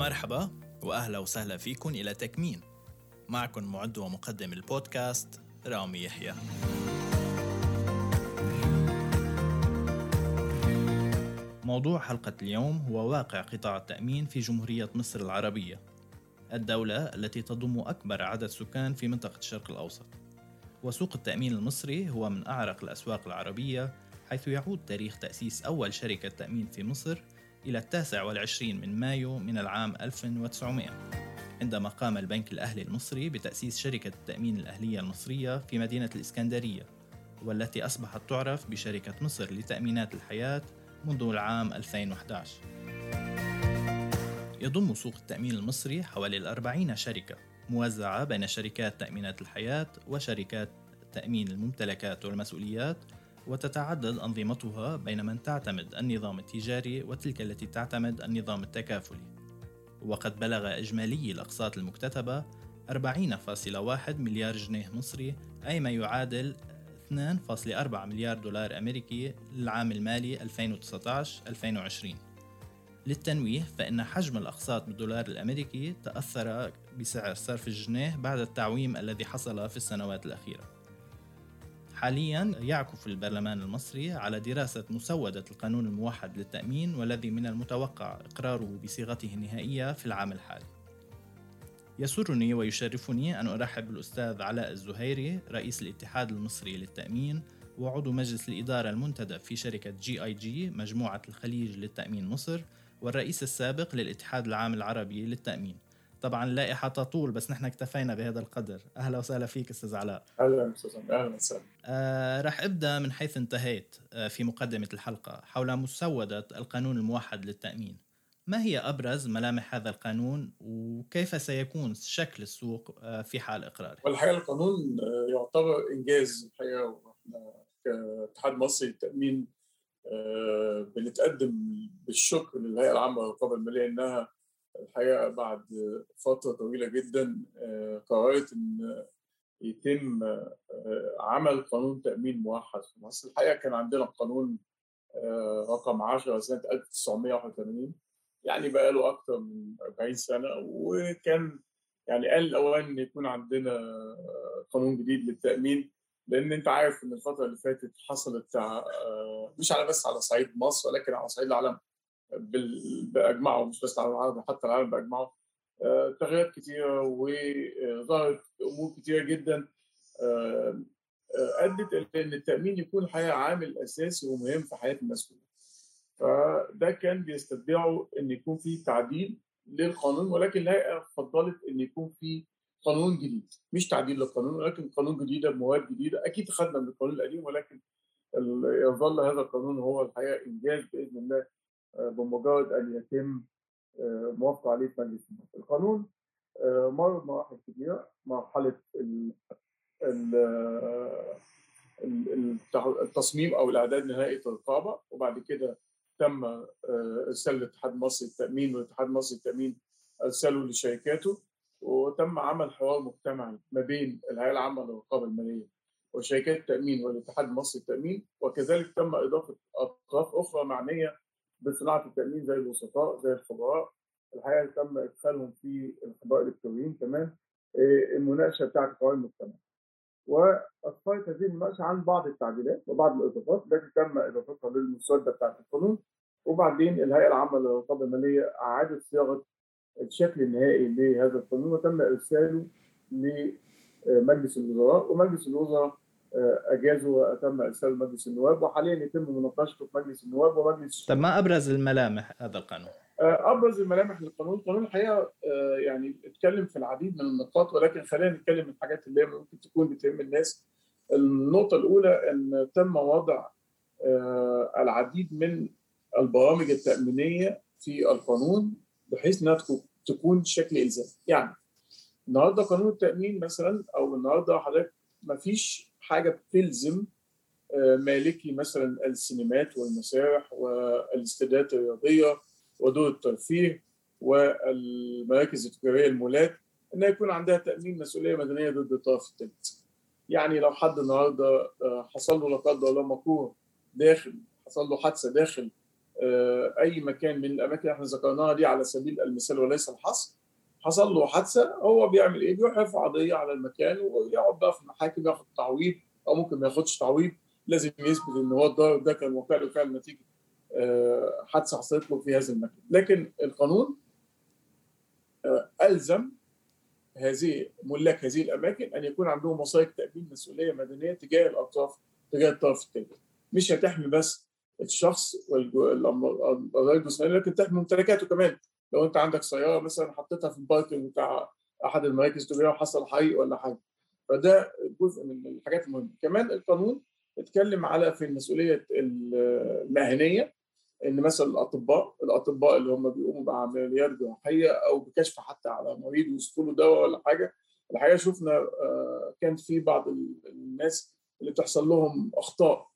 مرحبا وأهلا وسهلا فيكم إلى تكمين. معكم معد ومقدم البودكاست رامي يحيى. موضوع حلقة اليوم هو واقع قطاع التأمين في جمهورية مصر العربية الدولة التي تضم أكبر عدد سكان في منطقة الشرق الأوسط. وسوق التأمين المصري هو من أعرق الأسواق العربية حيث يعود تاريخ تأسيس أول شركة تأمين في مصر إلى التاسع والعشرين من مايو من العام 1900 عندما قام البنك الأهلي المصري بتأسيس شركة التأمين الأهلية المصرية في مدينة الإسكندرية والتي أصبحت تعرف بشركة مصر لتأمينات الحياة منذ العام 2011 يضم سوق التأمين المصري حوالي الأربعين شركة موزعة بين شركات تأمينات الحياة وشركات تأمين الممتلكات والمسؤوليات وتتعدد أنظمتها بين من تعتمد النظام التجاري وتلك التي تعتمد النظام التكافلي. وقد بلغ إجمالي الأقساط المكتتبة 40.1 مليار جنيه مصري أي ما يعادل 2.4 مليار دولار أمريكي للعام المالي 2019-2020 للتنويه فإن حجم الأقساط بالدولار الأمريكي تأثر بسعر صرف الجنيه بعد التعويم الذي حصل في السنوات الأخيرة. حاليا يعكف البرلمان المصري على دراسة مسودة القانون الموحد للتأمين والذي من المتوقع إقراره بصيغته النهائية في العام الحالي. يسرني ويشرفني أن أرحب بالأستاذ علاء الزهيري رئيس الاتحاد المصري للتأمين وعضو مجلس الإدارة المنتدب في شركة GIG مجموعة الخليج للتأمين مصر والرئيس السابق للاتحاد العام العربي للتأمين. طبعا اللائحة تطول بس نحن اكتفينا بهذا القدر. أهلا وسهلا فيك أستاذ علاء. أهلا أستاذ أهلا وسهلا. آه رح أبدأ من حيث انتهيت آه في مقدمة الحلقة. حول مسودة القانون الموحد للتأمين ما هي أبرز ملامح هذا القانون وكيف سيكون شكل السوق آه في حال إقراره؟ والحقيقة القانون آه، يعتبر إنجاز الحقيقة وإحنا كاتحاد مصري للتأمين آه، بنتقدم بالشكر للهيئة العامة للرقابة المالية إنها الحقيقة بعد فترة طويلة جدا آه، قررت إن يتم آه، عمل قانون تأمين موحد في مصر. الحقيقة كان عندنا قانون آه، رقم 10 سنة 1981 يعني بقى له أكثر من 40 سنة. وكان يعني قال الاوان إن يكون عندنا قانون جديد للتأمين لأن أنت عارف إن الفترة اللي فاتت حصلت مش على بس على صعيد مصر ولكن على صعيد العالم باجمعه مش بس العالم العربي حتى العالم باجمعه آه، تغيرات كثيره وظهرت أمور كثيره جدا. آه، آه، أدت إلى إن التأمين يكون الحقيقة عامل أساسي ومهم في حياة الناس كلها. فده كان بيستدعوا إن يكون في تعديل للقانون ولكن الهيئه فضلت إن يكون في قانون جديد. مش تعديل للقانون ولكن قانون جديده بمواد جديدة. أكيد خدنا من القانون القديم ولكن يظل هذا القانون هو الحقيقة إنجاز بإذن الله بمجرد أن يتم آه، موافقة عليه في مجلس النواب. القانون آه، مر بمراحل كبيرة مرحلة التصميم أو الإعداد نهائي الرقابة وبعد كده تم آه، إرسال الاتحاد المصري للتامين والاتحاد المصري للتامين ارسله لشركاته وتم عمل حوار مجتمعي ما بين الهيئه العامة للرقابة المالية وشركات التأمين والاتحاد المصري للتامين وكذلك تم إضافة أطراف أخرى معنية بصناعة التأمين زي الوسطاء زي الخبراء الحقيقة تم إدخالهم في الخبراء الإلكترونيين كمان آه، المناقشة بتاعت قوائم المجتمع. واسفرت هذه المناقشة عن بعض التعديلات وبعض الإضافات التي تم إضافتها للمسوده بتاعت القانون. وبعدين الهيئة العامة للرقابه المالية أعادت صياغة الشكل النهائي لهذا القانون وتم إرساله لمجلس الوزراء. ومجلس الوزراء آه، أجازوا وتم إرسال مجلس النواب وحاليا يتم مناقشته في مجلس النواب ومجلس طب ما أبرز الملامح هذا القانون؟ آه، أبرز الملامح للقانون، القانون الحقيقة آه، يعني اتكلم في العديد من النقاط ولكن خلينا نتكلم من الحاجات اللي ممكن تكون بتهم الناس. النقطة الأولى إن تم وضع العديد من البرامج التأمينية في القانون بحيث إنها تكون شكل إلزامي، يعني النهارده قانون التأمين مثلا أو النهارده حضرتك ما فيش حاجة بتلزم آه، مالكي مثلا السينمات والمسارح والاستادات الرياضية ودور الترفيه والمراكز التجارية المولات إنها يكون عندها تأمين مسؤولية مدنية ضد الطرف الثالث. يعني لو حد النهارده آه، حصل له لا قدر الله مكروه داخل حصل له حادثة داخل أي مكان من الأماكن اللي إحنا ذكرناها دي على سبيل المثال وليس الحصر حصل له حادثة هو بيعمل إيه؟ بيروح يرفع قضيه على المكان ويقعد بقى في المحاكم ياخد تعويض أو ممكن ما ياخدش تعويض. لازم يثبت إن هو الضرر ده كان واقع له فعلا نتيجة حادثة حصلت له في هذا المكان. لكن القانون ألزم هذه ملاك هذه الأماكن أن يكون عندهم وثائق تأمين مسؤولية مدنية تجاه الأطراف تجاه الطرف الثاني مش هتحمي بس الشخص والقضايا الجسمانيه لكن تحمي ممتلكاته كمان. لو انت عندك سيارة مثلا حطيتها في الباركنج بتاع أحد المراكز التجاريه وحصل حريق ولا حاجة. فده جزء من الحاجات المهمة. كمان القانون اتكلم على في المسؤولية المهنية إن مثلا الأطباء الأطباء اللي هم بيقوموا بعمليات جراحيه أو بكشف حتى على مريض ويسكوا له دواء ولا حاجة. الحقيقة شفنا كان في بعض الناس اللي بتحصل لهم أخطاء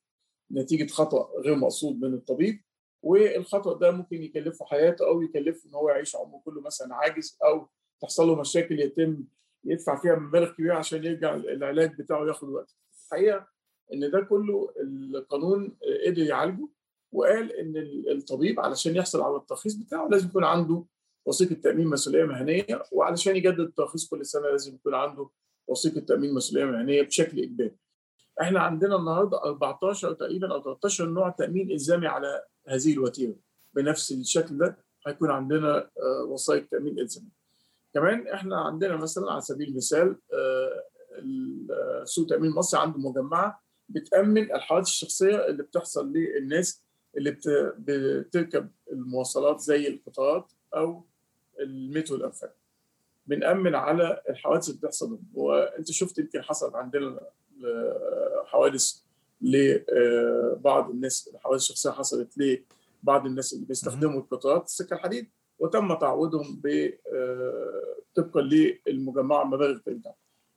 نتيجة خطأ غير مقصود من الطبيب. والخطأ ده ممكن يكلفه حياته أو يكلفه إن هو يعيش عمره كله مثلا عاجز أو تحصل له مشاكل يتم يدفع فيها مبالغ كبيرة عشان يرجع العلاج بتاعه ياخد وقت. الحقيقة إن ده كله القانون قدر يعالجه وقال إن الطبيب علشان يحصل على الترخيص بتاعه لازم يكون عنده وثيقة تأمين مسؤولية مهنية وعلشان يجدد الترخيص كل سنة لازم يكون عنده وثيقة تأمين مسؤولية مهنية بشكل إجباري. إحنا عندنا النهارده 14 تقريبا أو 13 نوع تأمين إلزامي على هذه الوتيرة. بنفس الشكل ده هيكون عندنا وثائق تأمين إلزامي. كمان إحنا عندنا مثلا على سبيل المثال سوق تأمين مصر عنده مجمعة بتأمن الحوادث الشخصية اللي بتحصل للناس اللي بتركب المواصلات زي القطارات أو المترو الأنفاق. بنأمن على الحوادث اللي بتحصل. وأنت شفت يمكن حصلت عندنا حوادث لبعض الناس الحوادث الشخصيه حصلت لبعض الناس اللي بيستخدموا القطارات السكة الحديد وتم تعويضهم ب طبقا للمجمعه المبالغ بتاعتها.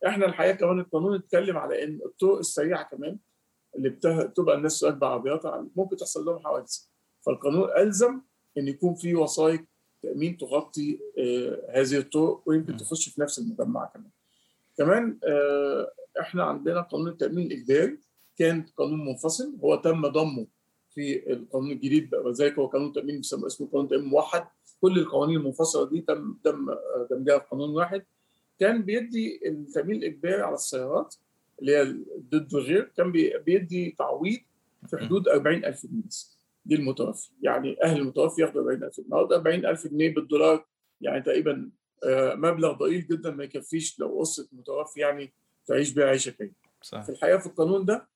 إحنا الحقيقة كمان القانون اتكلم على إن الطرق السريعة كمان اللي بتبقى الناس راكبه عربياتها ممكن تحصل لهم حوادث. فالقانون ألزم إن يكون في وثائق تأمين تغطي هذه الطرق ويمكن تخش في نفس المجمع كمان. كمان إحنا عندنا قانون التامين الاجباري كان قانون منفصل هو تم ضمه في القانون الجديد وذلك هو قانون تأمين بيسمى اسمه قانون تأمين موحد. كل القوانين المنفصلة دي تم تم دمجها في قانون واحد. كان بيدي التأمين الإجباري على السيارات اللي هي ضد وغير كان بيدي تعويض في حدود 40000 جنيه دي المتوفي يعني أهل المتوفي ياخدوا 40000 النهارده 40000 جنيه بالدولار يعني تقريبا مبلغ ضئيل جدا ما يكفيش لو قصه متوفي يعني تعيش بيها عيشة كريمة. في الحقيقة في القانون ده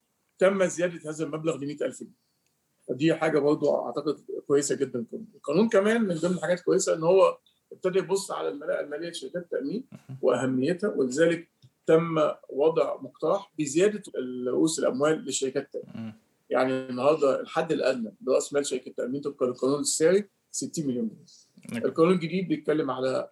تم زيادة هذا المبلغ ل 100000 جنيه. فدي حاجة برضه أعتقد كويسة جدا القانون كمان من ضمن الحاجات كويسة إن هو ابتدى يبص على الملاءة المالية لشركات التأمين وأهميتها ولذلك تم وضع مقترح بزيادة رؤوس الأموال لشركات التأمين. يعني النهارده الحد الأدنى لرأس مال شركة التأمين طبقا للقانون الساري 60 مليون جنيه. القانون الجديد بيتكلم على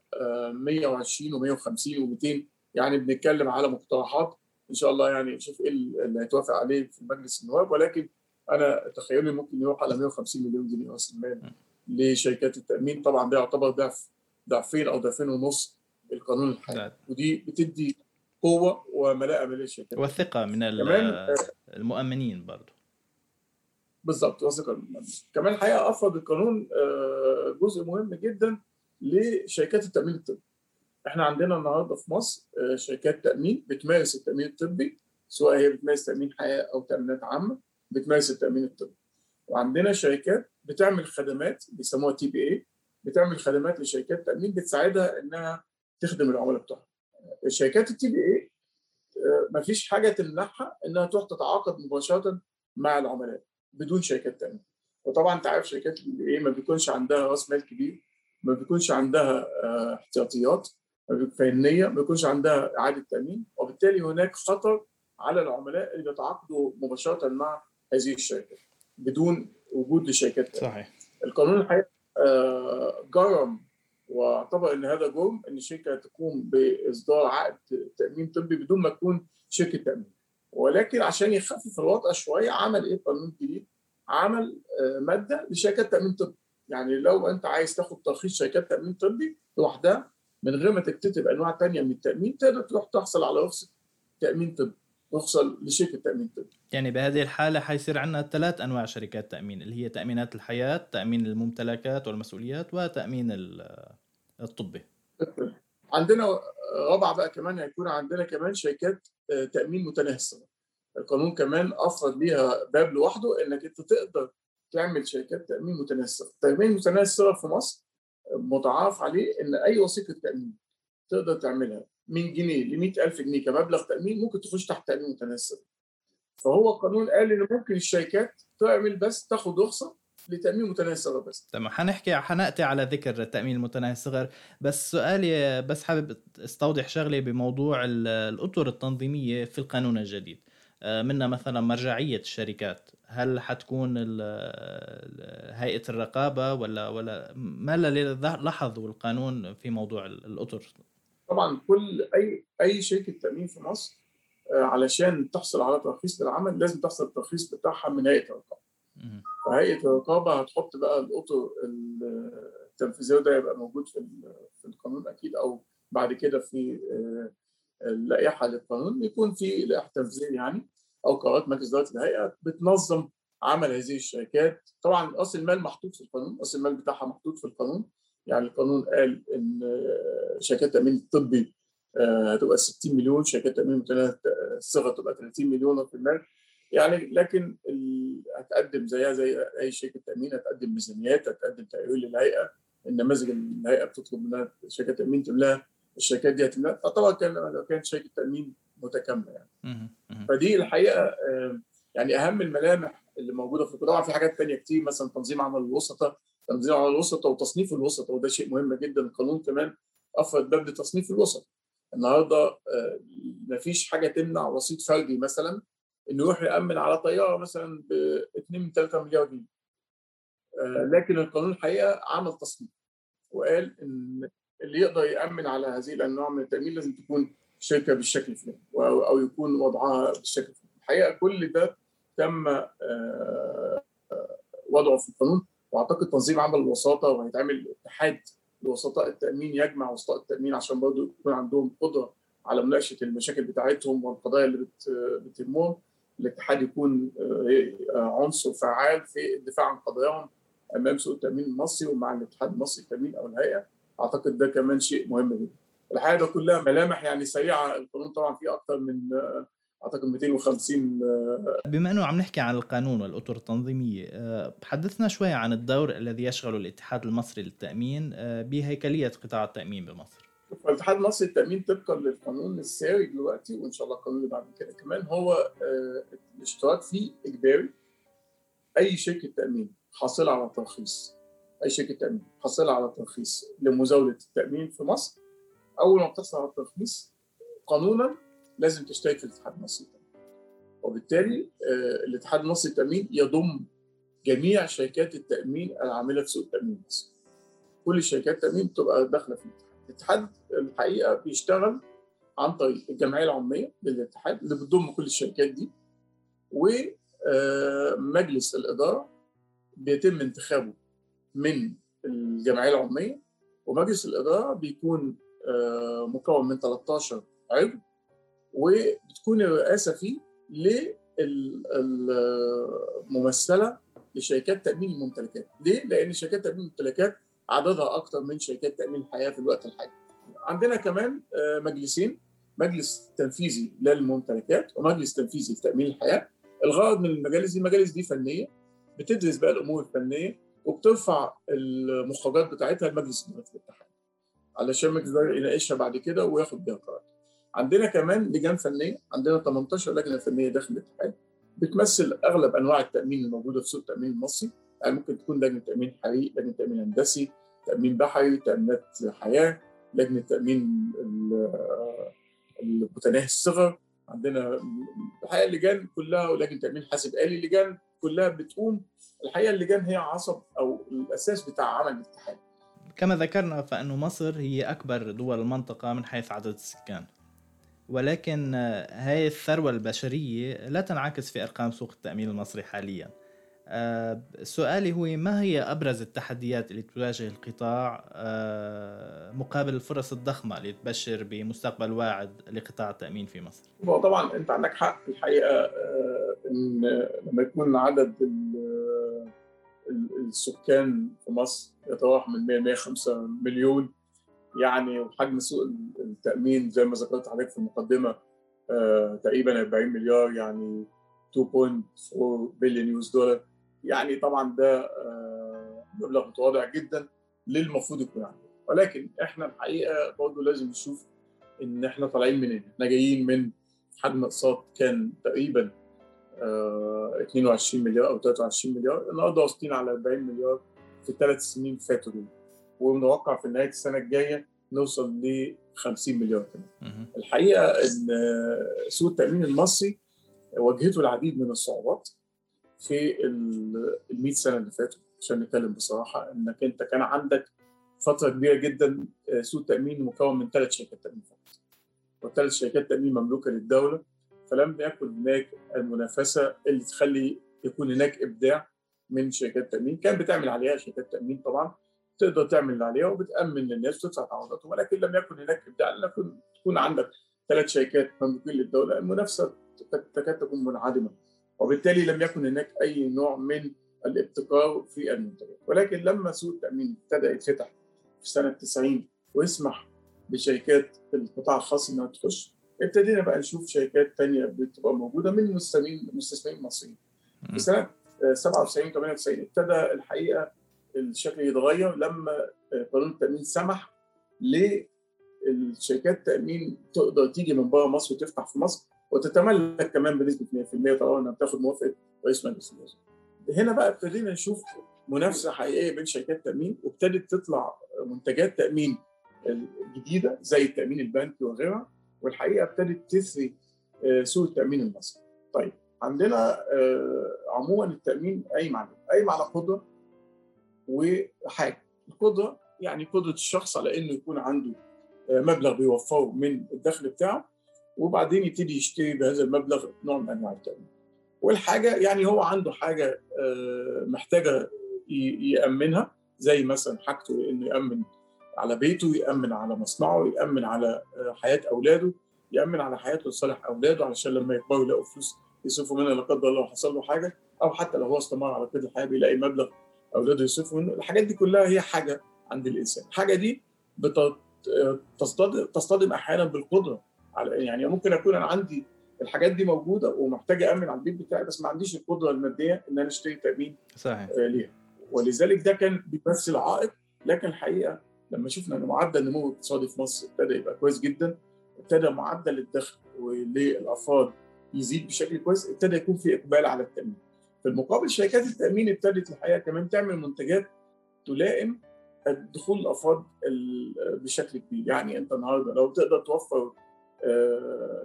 120 و150 و200 يعني بنتكلم على مقترحات إن شاء الله يعني نشوف إيه اللي هيتوافق عليه في مجلس النواب. ولكن أنا تخيلي ممكن يروح على 150 مليون جنيه راس المال لشركات التأمين. طبعا ده يعتبر ضعف ضعفين أو ضعفين ونص القانون الحالي. ودي بتدي قوة وملاءة للشركات والثقه من المؤمنين برضه بالظبط وثقة المؤمنين. كمان الحقيقة أفرض القانون جزء مهم جدا لشركات التأمين الطبي. إحنا عندنا النهارده في مصر شركات تأمين بتمارس التأمين الطبي سواء هي بتمارس تأمين حياة أو تأمينات عامة بتمارس التأمين الطبي. وعندنا شركات بتعمل خدمات بيسموها TPA بتعمل خدمات لشركات التامين بتساعدها إنها تخدم العملاء بتوعها. شركات ال TPA ما فيش حاجة تمنعها إنها تروح تتعاقد مباشرة مع العملاء بدون شركات تأمين. وطبعا أنت عارف شركات التي بي اي ما بيكونش عندها راس مال كبير ما بيكونش عندها احتياطيات فنية ما بيكونش عندها إعادة تأمين وبالتالي هناك خطر على العملاء اللي بيتعاقدوا مباشرة مع هذه الشركات بدون وجود لشركات صحيح. القانون الحقيقة جرم واعتبر إن هذا جرم إن الشركة تقوم بإصدار عقد تأمين طبي بدون ما تكون شركة تأمين. ولكن عشان يخفف الوطأه شوية عمل إيه؟ القانون الجديد؟ عمل مادة لشركات تأمين طبي. يعني لو أنت عايز تاخد ترخيص شركات تأمين طبي لوحدها من غير ما تكتب أنواع ثانية من التأمين تقدر تروح تحصل على رخصه تأمين طبي رخصه لشركة تأمين الطبي يعني بهذه الحالة حيصير عندنا ثلاث أنواع شركات تأمين اللي هي تأمينات الحياة تأمين الممتلكات والمسؤوليات وتأمين الطبي. عندنا رابعة بقى كمان هيكون عندنا كمان شركات آه، تأمين متناهي الصغر القانون كمان أفرض ليها باب لوحده إنك أنت تقدر تعمل شركات تأمين متناهي الصغر التأمين متناهي الصغر في مصر متعارف عليه إن أي وثيقة تأمين تقدر تعملها من جنيه ل 100000 جنيه كمبلغ تأمين ممكن تخش تحت تأمين متناهي الصغر فهو القانون قال إن ممكن الشركات تعمل بس تاخد رخصة لتأمين متناهي الصغر بس تمام حنحكي حناتي على ذكر التأمين المتناهي الصغر بس سؤالي بس حابب استوضح شغله بموضوع الأطر التنظيمية في القانون الجديد. آه، منها مثلا مرجعية الشركات. هل حتكون هيئة الرقابة ولا ولا ما الذي لاحظوا القانون في موضوع الأطر؟ طبعا كل اي أي شركة تأمين في مصر آه، علشان تحصل على ترخيص للعمل لازم تحصل الترخيص بتاعها من هيئة الرقابة. فهيئة الرقابة هتحط بقى الأطر التنفيذية ده يبقى موجود في في القانون أكيد أو بعد كده في آه، اللائحة للقانون يكون في لائحة تنفيذية يعني. أو قرارات مجلس إدارة الهيئة بتنظم عمل هذه الشركات. طبعا رأس المال محطوط في القانون رأس المال بتاعها محطوط في القانون. يعني القانون قال إن آه، شركات التامين الطبي هتبقى 60 مليون شركات تأمين متناهي الصغر تبقى 30 مليون في المال. يعني لكن هتقدم زيها زي أي شركة تأمين هتقدم ميزانيات هتقدم تقرير للهيئة. النماذج الهيئة بتطلب منها شركات تأمين تملاها الشركات دي هتملاها. فطبعا كان لو كانت شركة تأمين متكاملة يعني. فدي الحقيقة يعني أهم الملامح اللي موجودة في طبعا في حاجات ثانية كتير مثلا تنظيم عمل الوسطاء تنظيم عمل الوسطاء وتصنيف الوسطاء وده شيء مهم جدا. القانون كمان افرد باب لتصنيف الوسط النهارده آه، ما فيش حاجة تمنع وسيط فردي مثلا إنه يروح يأمن على طيارة مثلا ب 2 من 3 مليار جنيه. آه، لكن القانون الحقيقة عمل تصنيف وقال إن اللي يقدر يأمن على هذه الأنواع من التأمين لازم تكون شركة بالشكل الفلاني أو يكون وضعها بالشكل الفلاني. الحقيقة كل ده تم آه، وضعه في القانون وأعتقد تنظيم عمل الوساطة وهيتعمل اتحاد لوسطاء التأمين يجمع وسطاء التأمين عشان برضه يكون عندهم قدرة على مناقشة المشاكل بتاعتهم والقضايا اللي بتهمهم الاتحاد يكون آه، عنصر فعال في الدفاع عن قضاياهم أمام سوق التأمين المصري ومع الاتحاد المصري للتامين أو الهيئة. أعتقد ده كمان شيء مهم جدا. الحقيقة ده كلها ملامح يعني سريعة. القانون طبعا فيه أكثر من آه، اعتقد 250 آه، بما إنه عم نحكي عن القانون والأطر التنظيمية حدثنا شوي عن الدور الذي يشغله الاتحاد المصري للتأمين بهيكلية قطاع التأمين بمصر. الاتحاد المصري للتأمين طبقا للقانون الساري دلوقتي وإن شاء الله القانون اللي بعد كده كمان هو آه، الاشتراك فيه إجباري. أي شركة تأمين حاصلة على ترخيص أي شركة تأمين حاصلة على ترخيص لمزاولة التأمين في مصر أول ما بتحصل على الترخيص قانونا لازم تشترك في الاتحاد المصري وبالتالي آه، الاتحاد المصري للتامين يضم جميع شركات التأمين العاملة في سوق التأمين المصري. كل شركات التأمين بتبقى داخلة في الاتحاد. الاتحاد الحقيقة بيشتغل عن طريق الجمعية العمومية للاتحاد اللي بتضم كل الشركات دي ومجلس آه، الإدارة بيتم انتخابه من الجمعية العمومية ومجلس الإدارة بيكون مكون من 13 عضو وبتكون الرئاسه فيه للممثلة لشركات تأمين الممتلكات ليه؟ لأن شركات تأمين الممتلكات عددها أكثر من شركات تأمين الحياة في الوقت الحالي. عندنا كمان آه، مجلسين مجلس تنفيذي للممتلكات ومجلس تنفيذي لتأمين الحياة. الغرض من المجالس دي المجالس دي فنية بتدرس بقى الأمور الفنية وبترفع المخرجات بتاعتها لمجلس الاتحاد علشان الاداره يناقشها بعد كده وياخد بيها قرار. عندنا كمان لجان فنية عندنا 18 لجنة فنية داخل الاتحاد بتمثل أغلب أنواع التأمين الموجودة في سوق التأمين المصري. يعني ممكن تكون لجنة تأمين حريق لجنة تأمين هندسي تأمين بحري تأمينات حياة لجنة تأمين المتناهي الصغر. عندنا الحقيقة اللجان كلها ولجنة تأمين حاسب آلي اللجان كلها بتقوم. الحقيقة اللجان هي عصب أو الأساس بتاع عمل الاتحاد كما ذكرنا فإن مصر هي أكبر دول المنطقة من حيث عدد السكان ولكن هاي الثروة البشرية لا تنعكس في أرقام سوق التأمين المصري حاليا آه، سؤالي هو ما هي أبرز التحديات اللي تواجه القطاع مقابل الفرص الضخمة اللي تبشر بمستقبل واعد لقطاع التأمين في مصر؟ طبعا أنت عندك حق الحقيقة إن لما يكون عدد السكان في مصر يتراوح من 100 105 مليون. يعني وحجم سوق التأمين زي ما ذكرت حضرتك في المقدمة آه تقريبا 40 مليار يعني 2.4 بليون يو دولار يعني طبعا ده آه مبلغ متواضع جدا للمفروض يكون عنده. ولكن إحنا الحقيقة برضه لازم نشوف إن إحنا طالعين منين. إحنا جايين من حجم اقساط كان تقريبا 22 مليار أو 23 مليار النهارده واصلين على 40 مليار في الثلاث سنين فاتوا دول ومتوقع في نهاية السنة الجاية نوصل ل 50 مليار كمان. الحقيقة إن سوق التأمين المصري واجهته العديد من الصعوبات في ال 100 سنة اللي فاتوا عشان نتكلم بصراحة إنك أنت كان عندك فترة كبيرة جدا سوق التامين مكون من ثلاث شركات تأمين فقط. والثلاث شركات تأمين مملوكة للدولة فلم يكن هناك المنافسة اللي تخلي يكون هناك إبداع من شركات تأمين. كان بتعمل عليها شركات تأمين طبعا تقدر تعمل اللي عليها وبتأمن للناس وتدفع تعويضاتهم. ولكن لم يكن هناك إبداع. لم تكون عندك ثلاث شركات مملوكين للدوله المنافسة تكاد تكون منعدمة. وبالتالي لم يكن هناك أي نوع من الابتكار في المنتجات. ولكن لما سوق التأمين ابتدى يتفتح في سنة 90 ويسمح بشركات القطاع الخاص إنها تخش ابتدينا بقى نشوف شركات تانية بتبقى موجودة من مستثمرين مستثمرين مصريين. في سنة 97 98 ابتدى الحقيقة الشكل يتغير لما قانون التأمين سمح للشركات التأمين تقدر تيجي من بره مصر وتفتح في مصر وتتملك كمان بنسبة 100% طبعا إنها بتاخد موافقة رئيس مجلس الوزراء. هنا بقى ابتدينا نشوف منافسة حقيقية بين شركات التأمين وابتدت تطلع منتجات تأمين جديدة زي التأمين البنكي وغيرها والحقيقة ابتدت تثري سوق التأمين المصري. طيب عندنا عموما التأمين قايم على قايم على قدرة وحاجة القدرة يعني قدرة الشخص على إنه يكون عنده مبلغ بيوفره من الدخل بتاعه وبعدين يبتدي يشتري بهذا المبلغ نوع من أنواع التأمين. والحاجة يعني هو عنده حاجة محتاجة يأمنها زي مثلا حاجته إنه يأمن على بيته يأمن على مصنعه يأمن على حياة أولاده يأمن على حياته لصالح أولاده علشان لما يكبروا يلاقوا فلوس يصرفوا منها لا قدر الله حصل له حاجة أو حتى لو هو استمر على كده الحياة بيلاقي مبلغ أولاده يصرفوا منه. الحاجات دي كلها هي حاجة عند الإنسان. الحاجة دي تصطدم تصطدم أحيانا بالقدرة على يعني ممكن أكون أنا عندي الحاجات دي موجودة ومحتاج أأمن على البيت بتاعي بس ما عنديش القدرة المادية إن أنا أشتري تأمين صحيح. ليها. ولذلك ده كان بيمثل عائق لكن الحقيقة لما شفنا ان معدل النمو الاقتصادي في مصر ابتدى يبقى كويس جدا ابتدى معدل الدخل للأفراد يزيد بشكل كويس ابتدى يكون في إقبال على التأمين. في المقابل شركات التأمين ابتدت الحقيقة كمان تعمل منتجات تلائم دخول الافراد بشكل كبير. يعني أنت النهارده لو تقدر توفر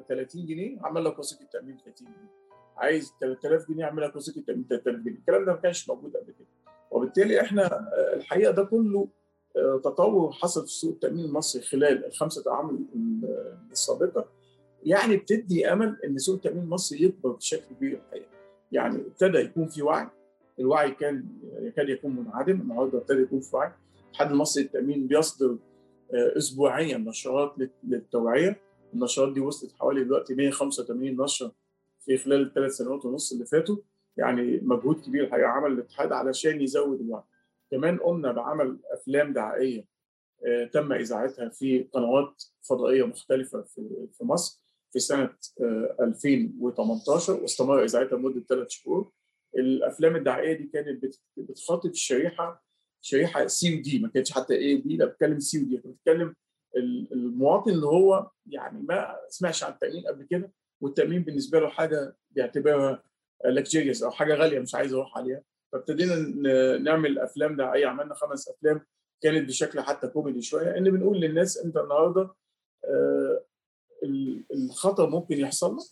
30 جنيه عمل لك وثيقة تأمين 30 جنيه. عايز 3000 جنيه اعمل لك وثيقة تأمين 3000 جنيه. الكلام ده ما كانش موجود قبل كده. وبالتالي إحنا الحقيقة ده كله تطور حصل في سوق التأمين المصري خلال الخمسة اعوام السابقة يعني بتدي أمل إن سوق التأمين المصري يكبر بشكل كبير الحقيقة. يعني ابتدى يكون في وعي الوعي كان يكاد يكون منعدم النهارده ابتدى يكون في وعي. الاتحاد المصري للتأمين بيصدر اسبوعيا نشرات للتوعية. النشرات دي وصلت حوالي دلوقتي 185 نشرة في خلال الثلاث سنوات ونص اللي فاتوا. يعني مجهود كبير الحقيقة عمل الاتحاد علشان يزود الوعي. كمان قمنا بعمل أفلام دعائية آه تم إذاعتها في قنوات فضائية مختلفة في في مصر في سنة آه 2018 واستمر إذاعتها لمدة ثلاث شهور. الأفلام الدعائية دي كانت بتخاطب الشريحه شريحة C و D ما كانتش حتى A و B لا بتكلم C و D بتتكلم المواطن اللي هو يعني ما سمعش عن التأمين قبل كده والتأمين بالنسبة له حاجة بيعتبرها luxurious أو حاجة غالية مش عايز أروح عليها فابتدينا نعمل أفلام دعائيه عملنا خمس أفلام كانت بشكل حتى كوميدي شوية إن بنقول للناس أنت النهارده الخطر ممكن يحصل لك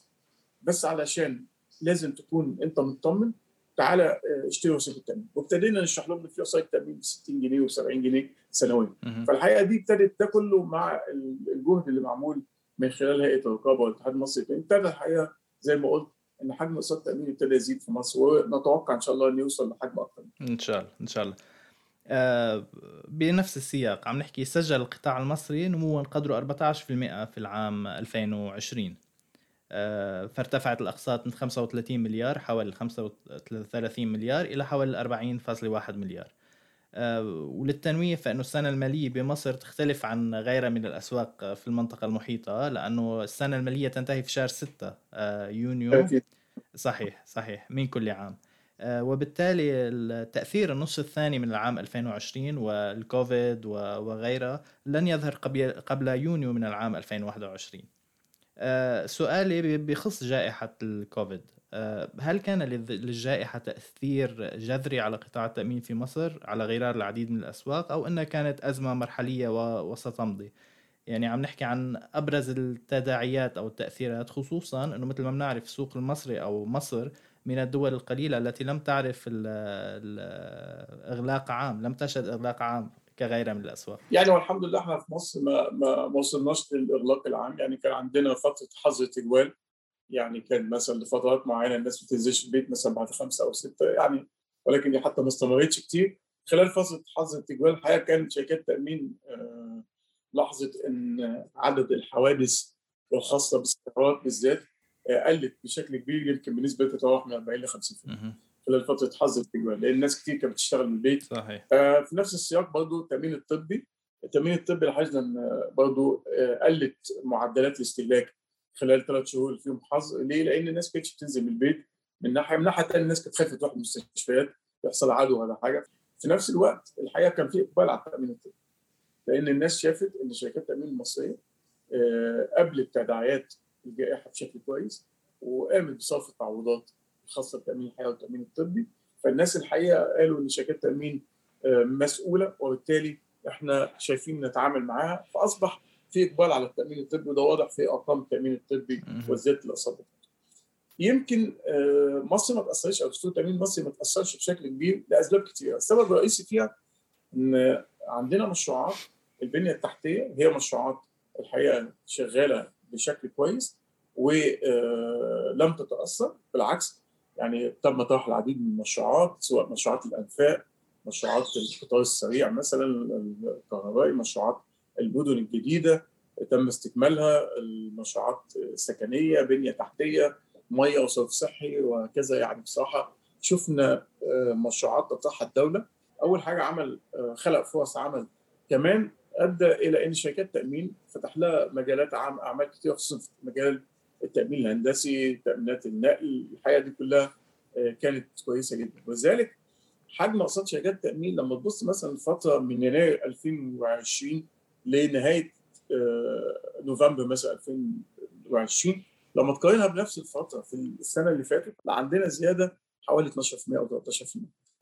بس علشان لازم تكون أنت مطمن تعالى اشتري وثيقة التأمين. وابتدينا نشرح لهم إن في وثائق تامين ب 60 جنيه و 70 جنيه سنويا. فالحقيقة دي ابتدت ده كله مع الجهد اللي معمول من خلال هيئة الرقابة والاتحاد المصري. ابتدى الحقيقة زي ما قلت إن حجم اقتصاد التأمين ابتدى يزيد في مصر ونتوقع إن شاء الله إنه يوصل لحجم أكثر إن شاء الله إن شاء الله. آه بنفس السياق عم نحكي سجل القطاع المصري نموا قدره 14% في العام 2020 آه فارتفعت الأقساط من 35 مليار حوالي 35 مليار إلى حوالي 40.1 مليار. وللتنويه فإنه السنة المالية بمصر تختلف عن غيرها من الأسواق في المنطقة المحيطة لأنه السنة المالية تنتهي في شهر 6 آه، يونيو. صحيح صحيح من كل عام. آه، وبالتالي التأثير النصف الثاني من العام 2020 والكوفيد وغيرها لن يظهر قبل يونيو من العام 2021 سؤالي بخص جائحة الكوفيد. آه، هل كان للجائحة تأثير جذري على قطاع التأمين في مصر على غرار العديد من الأسواق أو أنها كانت أزمة مرحلية وستمضي؟ يعني عم نحكي عن أبرز التداعيات أو التأثيرات خصوصا أنه مثل ما بنعرف السوق المصري أو مصر من الدول القليلة التي لم تعرف الإغلاق عام لم تشهد إغلاق عام كغيرها من الأسواق يعني والحمد لله إحنا في مصر ما ما وصلناش للإغلاق العام يعني كان عندنا فترة حظر تجوال يعني كان مثلا لفترات معينة الناس ما بتنزلش البيت مثلا بعد خمسة أو ستة يعني ولكن دي حتى ما استمرتش كتير. خلال فترة حظر التجوال الحقيقة كانت شركات التامين آه، لاحظت إن عدد الحوادث الخاصة بالسيارات بالذات آه، قلت بشكل كبير يمكن بنسبة تتراوح من 40 ل 50% خلال فترة حظر التجوال لأن الناس كتير كانت بتشتغل من البيت. صحيح. آه، في نفس السياق برضه التأمين الطبي التأمين الطبي لاحظنا إن برضه قلت معدلات الاستهلاك خلال ثلاث شهور فيهم حظ. ليه؟ لأن الناس كانتش بتنزل من البيت. من ناحيه من ناحية ثانية الناس كانت خايفة تروح المستشفيات يحصل عدوى ولا حاجة. في نفس الوقت الحقيقة كان في إقبال على التأمين الطبي لأن الناس شافت إن شركات التأمين المصرية آه، قبلت تداعيات الجائحة بشكل كويس وقامت بصرف التعويضات الخاصة بالتامين الحيوي والتأمين الطبي. فالناس الحقيقة قالوا إن شركات التأمين آه، مسؤولة وبالتالي إحنا شايفين نتعامل معاها. فأصبح في إقبال على التأمين الطبي وده واضح في أرقام التأمين الطبي وزياده الاصابات. يمكن آه، مصر ما تأثرش أو دستور التأمين المصري ما تأثرش بشكل كبير لأسباب كثيره، السبب الرئيسي فيها إن عندنا مشروعات البنية التحتية هي مشروعات الحقيقة شغالة بشكل كويس ولم آه، تتأثر. بالعكس يعني تم طرح العديد من المشروعات سواء مشروعات الأنفاق مشروعات القطار السريع مثلا الكهربائي مشروعات المدن الجديدة تم استكمالها المشروعات السكنية بنية تحتية مية وصرف صحي وهكذا يعني بصراحة. شفنا آه، مشروعات تطرحها الدولة. أول حاجة عمل آه، خلق فرص عمل. كمان أدى إلى إن شركات التامين فتح لها مجالات عام أعمال كثيره خصوصا في مجال التأمين الهندسي تأمينات النقل الحقيقة دي كلها آه، كانت كويسة جدا. ولذلك حجم اقساط شركات التامين لما تبص مثلا فتره من يناير 2020 لنهاية آه، نوفمبر مثلا 2020 لما تقارنها بنفس الفترة في السنة اللي فاتت عندنا زيادة حوالي 12% أو 13%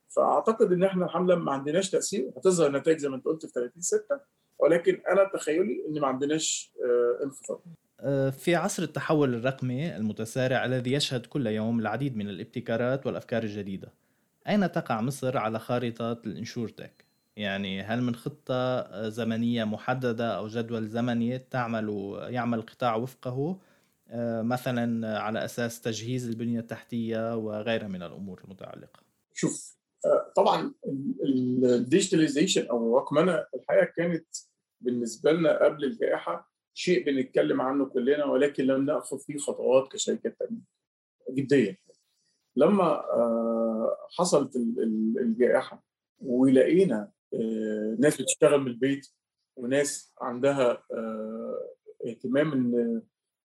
فأعتقد إن إحنا الحمد لله ما عندناش تأثير هتظهر النتائج زي ما أنت قلت في 30 6 ولكن أنا تخيلي إن ما عندناش آه، انخفاض. آه، في عصر التحول الرقمي المتسارع الذي يشهد كل يوم العديد من الابتكارات والأفكار الجديدة أين تقع مصر على خارطه الإنشورتك؟ يعني هل من خطة زمنية محددة أو جدول زمني تعمل يعمل القطاع وفقه آه، مثلا على أساس تجهيز البنية التحتية وغيرها من الأمور المتعلقة؟ شوف آه، طبعا الديجيتاليزيشن أو الرقمنة الحقيقة كانت بالنسبة لنا قبل الجائحة شيء بنتكلم عنه كلنا ولكن لم نأخذ فيه خطوات كشركات تامين جديا. لما آه، حصلت الجائحة ولقينا ناس بتشتغل من البيت وناس عندها آه، اهتمام إن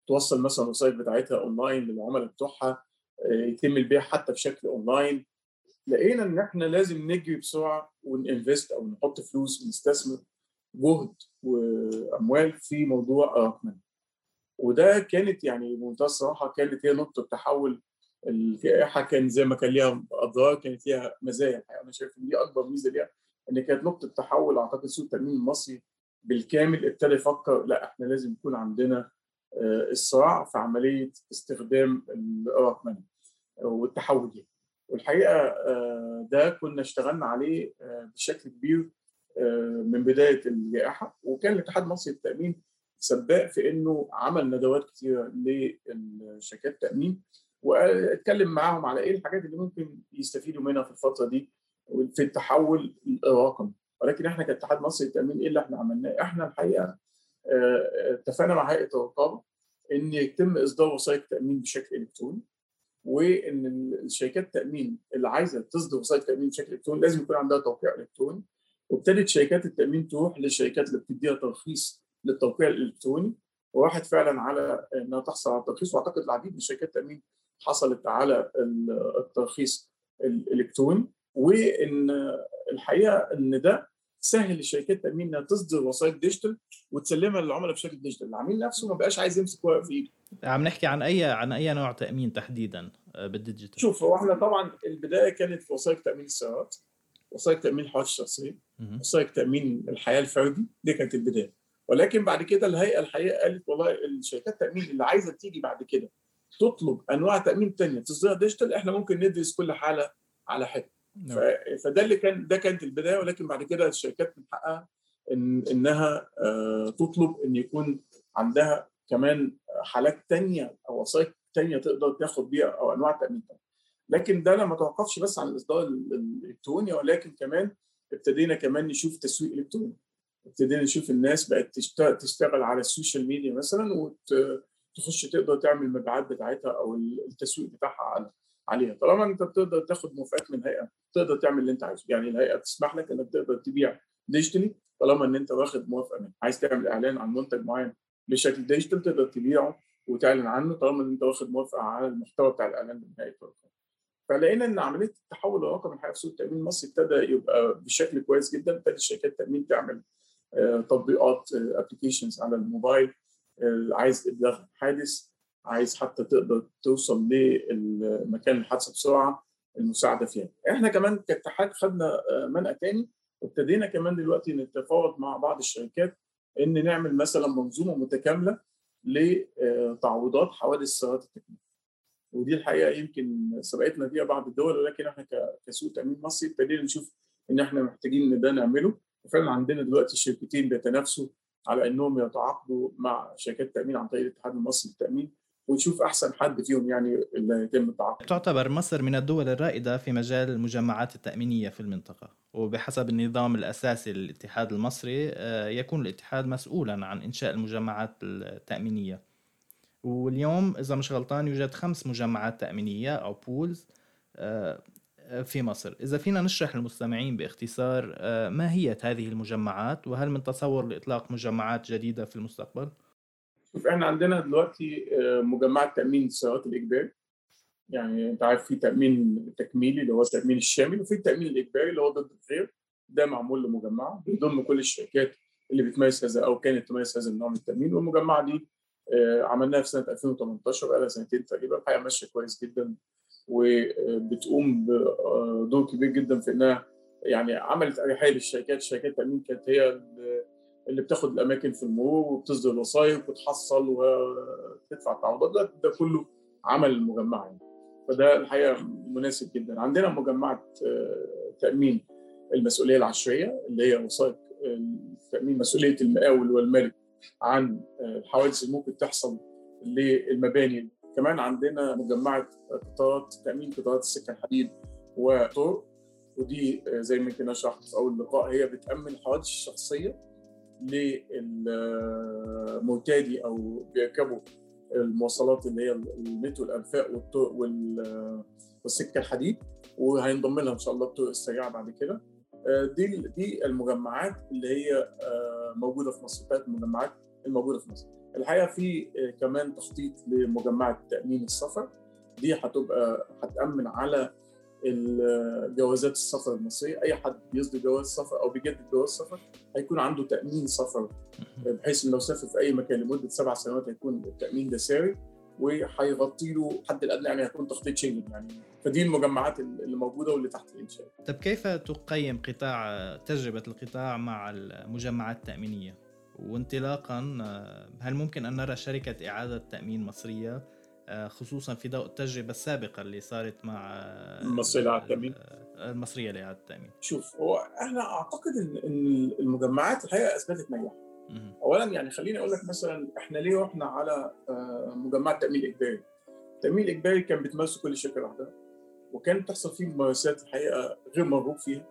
توصل مثلا الوسائل بتاعتها أونلاين للعملاء بتوعها آه، يتم البيع حتى بشكل أونلاين. لقينا إن إحنا لازم نجري بسرعة و ن invest أو نحط فلوس ونستثمر جهد وأموال في موضوع الرقمنه وده كانت يعني بمنتهى الصراحة كانت هي نقطة تحول الجائحه كان زي ما كان ليها أضرار كانت ليها مزايا. الحقيقة أنا شايف إن دي أكبر ميزة ليها. ان كانت نقطة تحول أعتقد سوق التأمين المصري بالكامل ابتدى يفكر لا إحنا لازم يكون عندنا الصراع آه، في عملية استخدام الرقمنه والتحول دي والحقيقة آه، ده كنا اشتغلنا عليه آه، بشكل كبير من بداية الجائحه وكان الاتحاد المصري للتأمين سباق في إنه عمل ندوات كثيره لشركات التأمين واتكلم معاهم على إيه الحاجات اللي ممكن يستفيدوا منها في الفترة دي. في التحول الرقمي. ولكن إحنا كاتحاد مصري للتامين إيه اللي إحنا عملناه؟ إحنا الحقيقة اتفقنا مع هيئة الرقابة إن يتم إصدار وثائق تأمين بشكل إلكتروني وإن الشركات التأمين اللي عايزة تصدر وثائق تأمين بشكل إلكتروني لازم يكون عندها توقيع إلكتروني. وابتدت شركات التأمين تروح للشركات اللي بتديها ترخيص للتوقيع الإلكتروني. وراحت فعلا على إنها تحصل على الترخيص وأعتقد العديد من شركات التأمين حصلت على الترخيص الإلكتروني. وإن الحقيقة إن ده سهل لشركات التامين إنها تصدر وثائق digital وتسلمها للعملاء بشكل digital، العميل نفسه ما بقاش عايز يمسك ورق في إيده. عم نحكي عن أي عن أي نوع تأمين تحديدا بال digital؟ شوف هو إحنا طبعا البداية كانت في وثائق تأمين السيارات، وثائق تأمين الحوادث الشخصية، وثائق تأمين الحياة الفردي، دي كانت البداية. ولكن بعد كده الهيئة الحقيقة قالت والله الشركات التأمين اللي عايزة تيجي بعد كده تطلب أنواع تأمين ثانية تصدرها ديجيتال إحنا ممكن ندرس كل حالة على حده. فده اللي كان ده كانت البداية ولكن بعد كده الشركات من حقها إن إنها تطلب إن يكون عندها كمان حالات تانية أو وثائق تانية تقدر تاخد بيها أو أنواع تأمين تانية. لكن ده لما توقفش بس عن الإصدار الإلكتروني ولكن كمان ابتدينا كمان نشوف تسويق إلكتروني. ابتدينا نشوف الناس بقت تشتغل على ال social media مثلا وتخش تقدر تعمل المبيعات بتاعتها أو التسويق بتاعها على عليها. طالما أنت بتقدر تاخد موافقات من هيئه تقدر تعمل اللي أنت عايزه. يعني الهيئة تسمح لك إنك تقدر تبيع digitally طالما إن أنت واخد موافقة منها. عايز تعمل إعلان عن منتج معين بشكل digital تقدر تبيعه وتعلن عنه طالما إن أنت واخد موافقة على المحتوى بتاع الإعلان من هيئه فلقينا إن عملية التحول الرقمي الحقيقة في سوق التأمين المصري ابتدى يبقى بشكل كويس جدا. ابتدت شركات التامين تعمل تطبيقات ابلكيشنز على الموبايل عايز إبلاغ حادث. عايز حتى تقدر توصل لمكان الحادثه بسرعة المساعدة فيها. إحنا كمان كاتحاد خدنا منأى تاني وابتدينا كمان دلوقتي نتفاوض مع بعض الشركات إن نعمل مثلا منظومة متكاملة لتعويضات حوادث السيارات التكنيكيه. ودي الحقيقة يمكن سبقتنا فيها بعض الدول ولكن إحنا كسوق تأمين مصري ابتدينا نشوف إن إحنا محتاجين إن ده نعمله وفعلا عندنا دلوقتي شركتين بيتنافسوا على إنهم يتعاقدوا مع شركات التامين عن طريق الاتحاد المصري للتأمين ونشوف أحسن حد فيهم يعني اللي يتم التعاقد. تعتبر مصر من الدول الرائدة في مجال المجمعات التأمينية في المنطقة وبحسب النظام الأساسي للاتحاد المصري يكون الاتحاد مسؤولا عن إنشاء المجمعات التأمينية. واليوم إذا مش غلطان يوجد خمس مجمعات تأمينية أو بولز في مصر. إذا فينا نشرح للمستمعين باختصار ما هي هذه المجمعات وهل من تصور لإطلاق مجمعات جديدة في المستقبل؟ شوف إحنا عندنا دلوقتي مجمعات تامين السيارات الإجباري. يعني أنت عارف في تأمين تكميلي اللي هو التأمين الشامل وفي التأمين الإجباري اللي هو ضد الغير. ده معمول لمجمعه بيضم كل الشركات اللي بتمارس هذا أو كانت تمارس هذا النوع من التأمين. والمجمعه دي عملناها في سنة 2018 بقى لها سنتين تقريبا. الحقيقة ماشية كويس جدا وبتقوم بدور كبير جدا في إنها يعني عملت أريحية للشركات، شركات التأمين كانت هي اللي بتاخد الأماكن في المرور وبتصدر الوثائق وتحصل وتدفع التعويضات. ده, ده كله عمل المجمعه يعني. فده الحقيقة مناسب جدا. عندنا مجمعه تأمين المسؤولية العشرية اللي هي وثائق تأمين مسؤولية المقاول والمالك عن الحوادث اللي ممكن تحصل للمباني. كمان عندنا مجمعه قطارات تأمين قطارات السكه الحديد وطرق. ودي زي ما كنا شرحت في أول لقاء هي بتأمن الحوادث الشخصية للمرتادي أو بيركبوا المواصلات اللي هي المترو الأنفاق والطرق والسكة الحديد وهينضم لها إن شاء الله الطرق السريعة بعد كده. دي دي المجمعات اللي هي موجودة في مصر ثلاث مجمعات الموجودة في مصر. الحقيقة في كمان تخطيط لمجمعة تأمين السفر. دي هتبقى هتأمن على جوازات السفر المصرية أي حد بيصدر جواز سفر أو بيجدد جواز سفر هيكون عنده تأمين سفر بحيث إنه لو سافر في أي مكان لمدة سبع سنوات هيكون التأمين ده ساري وهيغطي له الحد الادنى يعني هيكون تخطيط شنجن يعني فدي المجمعات اللي موجودة واللي تحت الإنشاء. طب كيف تقيم قطاع تجربة القطاع مع المجمعات التأمينية؟ وانطلاقا هل ممكن أن نرى شركة إعادة تأمين مصرية خصوصا في ضوء التجربة السابقة اللي صارت مع المصريه لاعاده التامين. المصرية لاعاده التامين. شوف هو إحنا أعتقد ان المجمعات الحقيقة أثبتت نجاح. اولا يعني خليني أقول لك مثلا إحنا ليه رحنا على مجمعات تأمين إجباري؟ التامين الاجباري كان بتمارسه كل شركة لوحدها وكانت بتحصل فيه ممارسات الحقيقة غير مرغوب فيها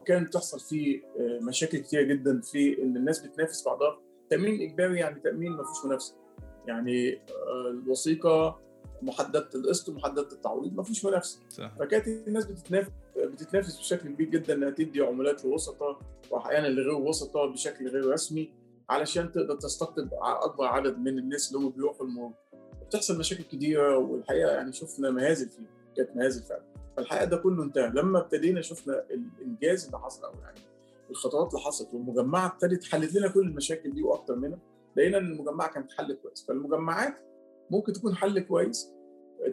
وكانت بتحصل فيه آه، مشاكل كتيرة جدا في إن الناس بتنافس بعضها. التامين الاجباري يعني تأمين ما فيهوش منافسة. يعني آه، الوثيقة محددة القسط ومحددة التعويض ما فيش منافسه فكانت الناس بتتنافس بتتنافس بشكل كبير جدا إنها تدي عمولات لوسطاء واحيانا لغير وسطاء بشكل غير رسمي علشان تقدر تستقطب أكبر عدد من الناس اللي هم بيروحوا المرور بتحصل مشاكل كتيرة والحقيقة يعني شفنا مهازل فيه كانت مهازل فعلا. فالحقيقة ده كله انتهى. لما ابتدينا شفنا الإنجاز اللي حصل أو يعني الخطوات اللي حصلت والمجمعة ابتدت حلت لنا كل المشاكل دي وأكتر منها لقينا ان المجمعه كانت حل كويس. فالمجمعات ممكن تكون حل كويس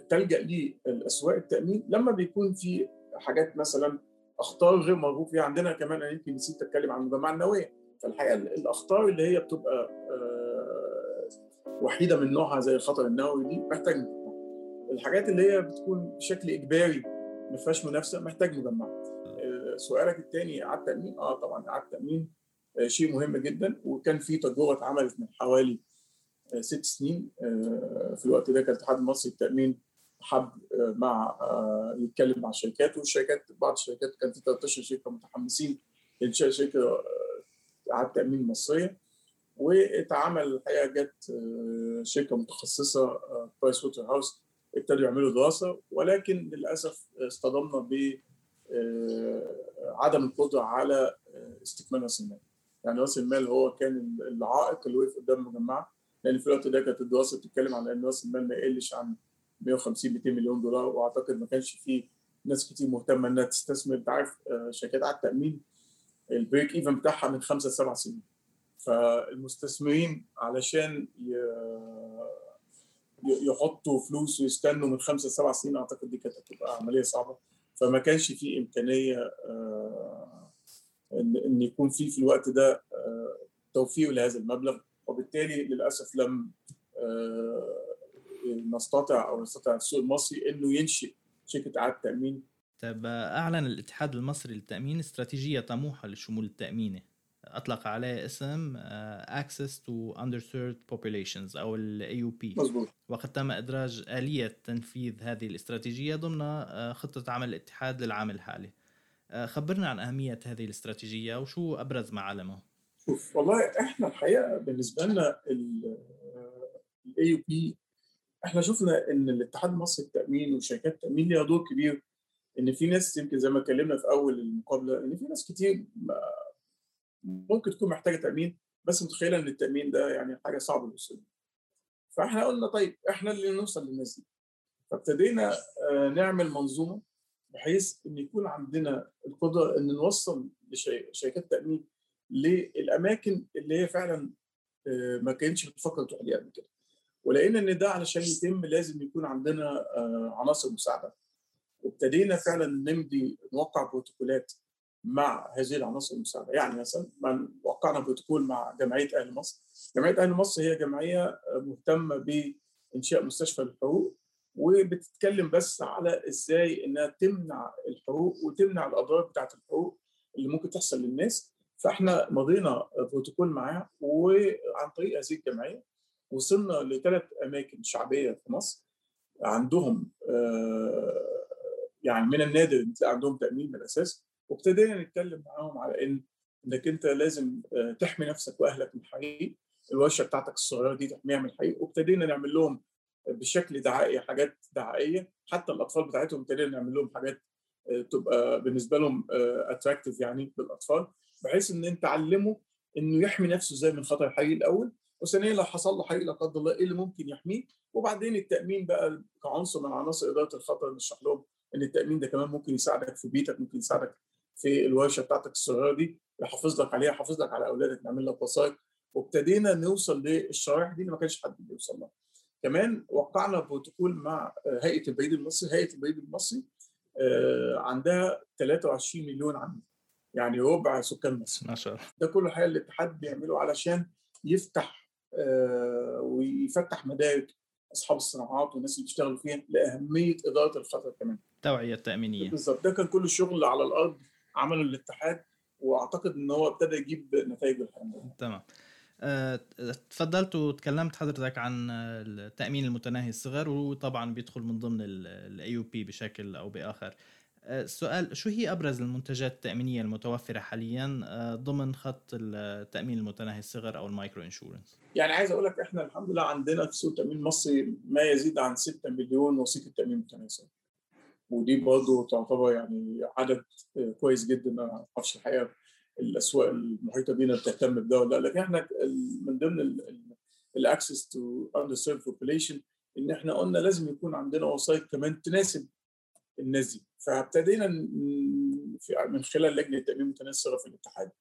تلجأ ليه الاسواق التأمين. لما بيكون في حاجات مثلا أخطار غير مرغوب فيها عندنا كمان أنا يمكن نسيت أتكلم عن المجمعه النوويه فالحقيقة الأخطار اللي هي بتبقى آه، وحيدة من نوعها زي الخطر النووي دي محتاج الحاجات اللي هي بتكون بشكل إجباري ما فيهاش منافسة محتاج مجمع. آه، سؤالك الثاني إعادة تأمين؟ آه طبعا إعادة تأمين. آه، شيء مهم جدا. وكان في تجربة اتعملت من حوالي ست سنين في الوقت ده كان الاتحاد المصري للتامين حب مع يتكلم مع الشركات. والشركات بعض الشركات كان في 13 شركة متحمسين لإنشاء شركة اعاده تامين مصريه واتعمل الحقيقة جت شركة متخصصة برايس ووتر هاوس ابتدوا يعملوا دراسة. ولكن للأسف اصطدمنا ب عدم القدرة على استكمال راس المال. يعني راس المال هو كان العائق اللي وقف قدام المجمعة لأن في الوقت ده كانت الدراسة بتتكلم عن إن راس المال ما يقلش عن 150 200 مليون دولار وأعتقد ما كانش في ناس كتير مهتمة إنها تستثمر. أنت عارف شركات على التأمين البريك إيفن بتاعها من خمسة لسبع سنين. فالمستثمرين علشان يحطوا فلوس ويستنوا من خمسة لسبع سنين أعتقد دي كانت هتبقى عملية صعبة. فما كانش في إمكانية إن يكون في في الوقت ده توفير لهذا المبلغ. وبالتالي للأسف لم نستطع أو يستطيع السوق المصري إنه ينشئ شركة إعادة تأمين. طيب أعلن الاتحاد المصري للتأمين استراتيجية طموحة للشمول التاميني أطلق عليه اسم Access to Underserved Populations أو ال AUP وقد تم إدراج آلية تنفيذ هذه الاستراتيجية ضمن خطة عمل الاتحاد للعام الحالي. خبرنا عن أهمية هذه الاستراتيجية وشو أبرز معالمها شوف والله إحنا الحقيقة بالنسبة لنا ال AUP إحنا شفنا إن الاتحاد المصري للتأمين وشركات التأمين ليها دور كبير. إن في ناس يمكن زي ما اتكلمنا في أول المقابلة إن في ناس كتير ممكن تكون محتاجة تأمين بس متخيلة إن التأمين ده يعني حاجة صعبة الوصول فإحنا قلنا طيب إحنا اللي نوصل للناس دي. فابتدينا نعمل منظومة بحيث إن يكون عندنا القدرة إن نوصل لشركات التامين للأماكن اللي هي فعلا ما كانتش بتفكر تروح ليها قبل كده. ولقينا إن ده علشان يتم لازم يكون عندنا عناصر مساعدة. وابتدينا فعلا نمضي نوقع بروتوكولات مع هذه العناصر المساعدة. يعني مثلا وقعنا بروتوكول مع جمعية أهل مصر. جمعية أهل مصر هي جمعية مهتمة بإنشاء مستشفى للحقوق. وبتتكلم بس على إزاي إنها تمنع الحقوق وتمنع الأضرار بتاعة الحقوق اللي ممكن تحصل للناس. فإحنا مضينا بروتوكول معاها وعن طريق هذه الجمعية وصلنا لثلاث أماكن شعبية في مصر عندهم يعني من النادر إن تلاقي عندهم تأمين من الأساس. وابتدينا نتكلم معاهم على إن إنك أنت لازم تحمي نفسك وأهلك من الحريق الورشة بتاعتك الصغيرة دي تحميها من الحريق وابتدينا نعمل لهم بشكل دعائي حاجات دعائية. حتى الأطفال بتاعتهم ابتدينا نعمل لهم حاجات تبقى بالنسبة لهم اتراكتيف يعني للأطفال. بحيث إن انت تعلمه إنه يحمي نفسه إزاي من خطر الحريق الأول وثانيا لو حصل له حريق لا قدر الله إيه اللي ممكن يحميه؟ وبعدين التأمين بقى كعنصر من عناصر إدارة الخطر نشرح لهم إن التأمين ده كمان ممكن يساعدك في بيتك ممكن يساعدك في الورشة بتاعتك الصغيرة دي يحافظ لك عليها يحافظ لك على أولادك نعمل لك وثائق. وابتدينا نوصل للشرائح دي اللي ما كانش حد بيوصل لها. كمان وقعنا بروتوكول مع هيئة البريد المصري، هيئة البريد المصري عندها 23 مليون عميل يعني ربع سكان مصر. ما شاء الله. ده كله الحقيقة الاتحاد بيعمله علشان يفتح ويفتح مدارك أصحاب الصناعات والناس اللي بيشتغلوا فيها لأهمية إدارة الخطر كمان. التوعيه التامينيه. بالظبط ده كان كل الشغل على الأرض عمله الاتحاد وأعتقد إن هو ابتدى يجيب نتائج الحمد تمام. آه، تفضلت وتكلمت حضرتك عن التأمين المتناهي الصغر وطبعا بيدخل من ضمن ال AUP بشكل أو بآخر. السؤال شو هي أبرز المنتجات التأمينية المتوفرة حاليا آه، ضمن خط التأمين المتناهي الصغر أو ال micro insurance؟ يعني عايز أقول لك إحنا الحمد لله عندنا في سوق التامين المصري ما يزيد عن 6 مليون وثيقة تأمين متناهي الصغر ودي برضه تعتبر يعني عدد كويس جدا ما أعرفش الحقيقة الأسواق المحيطة بينا بتهتم بده ولا لا. لكن إحنا من ضمن ال access to underserved population إن إحنا قلنا لازم يكون عندنا وثائق كمان تناسب الناس دي. فابتدينا من خلال لجنة تامين متناهي في الاتحاد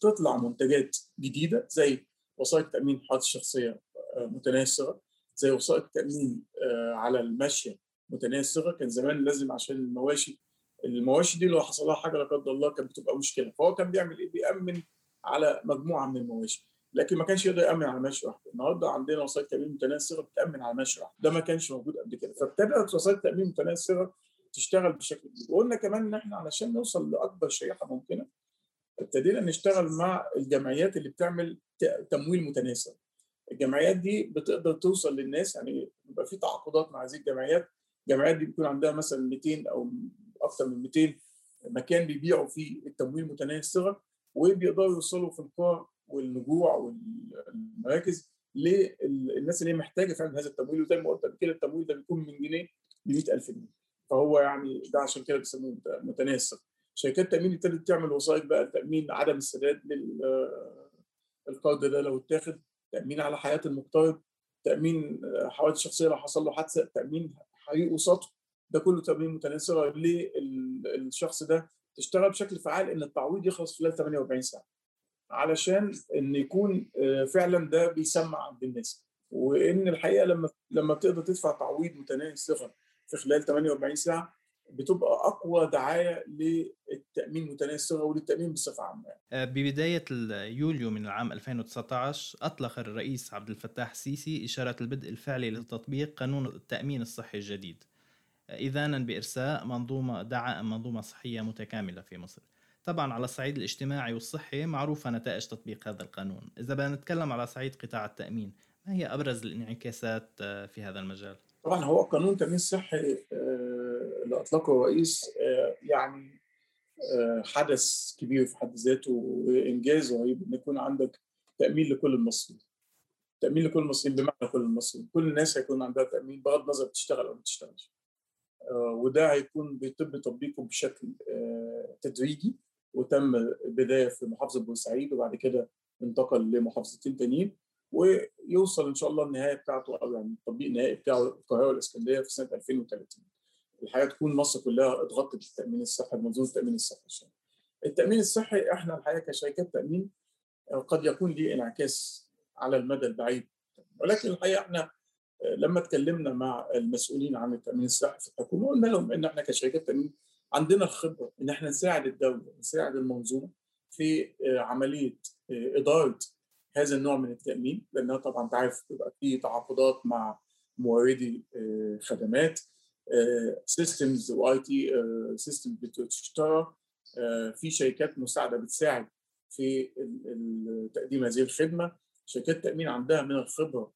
تطلع منتجات جديدة زي وثائق تأمين حالات الشخصيه آه، الصغر زي وثائق تأمين آه، على الماشيه الصغر كان زمان لازم عشان المواشي المواشي دي لو حصل لها حاجة لا قدر الله كانت بتبقى مشكلة. فهو كان بيعمل إيه؟ بيأمن على مجموعة من المواشي. لكن ما كانش يقدر يأمن على ماشي واحدة. النهارده عندنا وسائل تأمين الصغر بتأمن على ماشي واحدة. ده ما كانش موجود قبل كده. فابتدأت وسائل تأمين الصغر تشتغل بشكل كبير. وقلنا كمان إن إحنا علشان نوصل لأكبر شريحة ممكنة ابتدينا نشتغل مع الجمعيات اللي بتعمل تمويل متناسب الجمعيات دي بتقدر توصل للناس يعني بيبقى في تعاقدات مع هذه الجمعيات. الجمعيات دي بيكون عندها مثلا 200 أو أكثر من 200 مكان بيبيعوا فيه التمويل متناهي الصغر وبيقدروا يوصلوا في القرى والنجوع والمراكز للناس اللي هي محتاجة فعلا هذا التمويل. وزي ما قلت قبل كده التمويل ده بيكون من جنيه ل 100000 جنيه. فهو يعني ده عشان كده بيسموه متناهي الصغر شركات التامين ابتدت تعمل وسائط بقى تامين عدم السداد للقرض ده لو اتاخد تأمين على حياة المقترض تأمين حوادث شخصية لو حصل له حادثة تأمين حريق وسطو ده كله تامين متناسق للشخص ده تشتغل بشكل فعال إن التعويض يخلص خلال 48 ساعة علشان إن يكون آه، فعلا ده بيسمع عند الناس وإن الحقيقة لما لما بتقدر تدفع تعويض الصغر في خلال 48 ساعة بتبقى أقوى دعاية للتأمين الصغر وللتامين بصفة عامة. آه، ببداية يوليو من العام 2019 أطلق الرئيس عبد الفتاح السيسي إشارة البدء الفعلي لتطبيق قانون التأمين الصحي الجديد. إذانا بإرساء منظومة دعائم منظومة صحية متكاملة في مصر. طبعا على الصعيد الاجتماعي والصحي معروفة نتائج تطبيق هذا القانون. إذا بدنا نتكلم على صعيد قطاع التأمين ما هي أبرز الانعكاسات آه، في هذا المجال؟ طبعا هو قانون التأمين الصحي آه، اللي أطلقه الرئيس آه، يعني حدث كبير في حد ذاته وإنجاز رهيب إن يكون عندك تأمين لكل المصريين. تأمين لكل المصريين بمعنى كل المصريين. كل الناس هيكون عندها تأمين بغض النظر بتشتغل أو ما بتشتغلش. آه، وده هيكون بيتم تطبيقه بشكل آه، تدريجي وتم بدايه في محافظة بورسعيد وبعد كده انتقل لمحافظتين تانيين ويوصل إن شاء الله النهايه بتاعته أو يعني التطبيق النهائي بتاعه القاهرة والإسكندرية في سنة 2030 الحقيقة تكون مصر كلها اتغطت بالتامين الصحي بمنظومه التامين الصحي التأمين الصحي إحنا الحقيقة كشركات تأمين آه، قد يكون ليه انعكاس على المدى البعيد. ولكن الحقيقة إحنا لما اتكلمنا مع المسؤولين عن التامين الصحي في الحكومة قلنا لهم إن إحنا كشركات تأمين عندنا الخبرة إن إحنا نساعد الدولة نساعد المنظومة في آه، عملية آه، إدارة هذا النوع من التأمين لأنها طبعا أنت عارف بيبقى في تعاقدات مع موردي آه، خدمات systems و IT system بتشترى في شركات مساعدة بتساعد في تقديم هذه الخدمة. شركات التامين عندها من الخبرة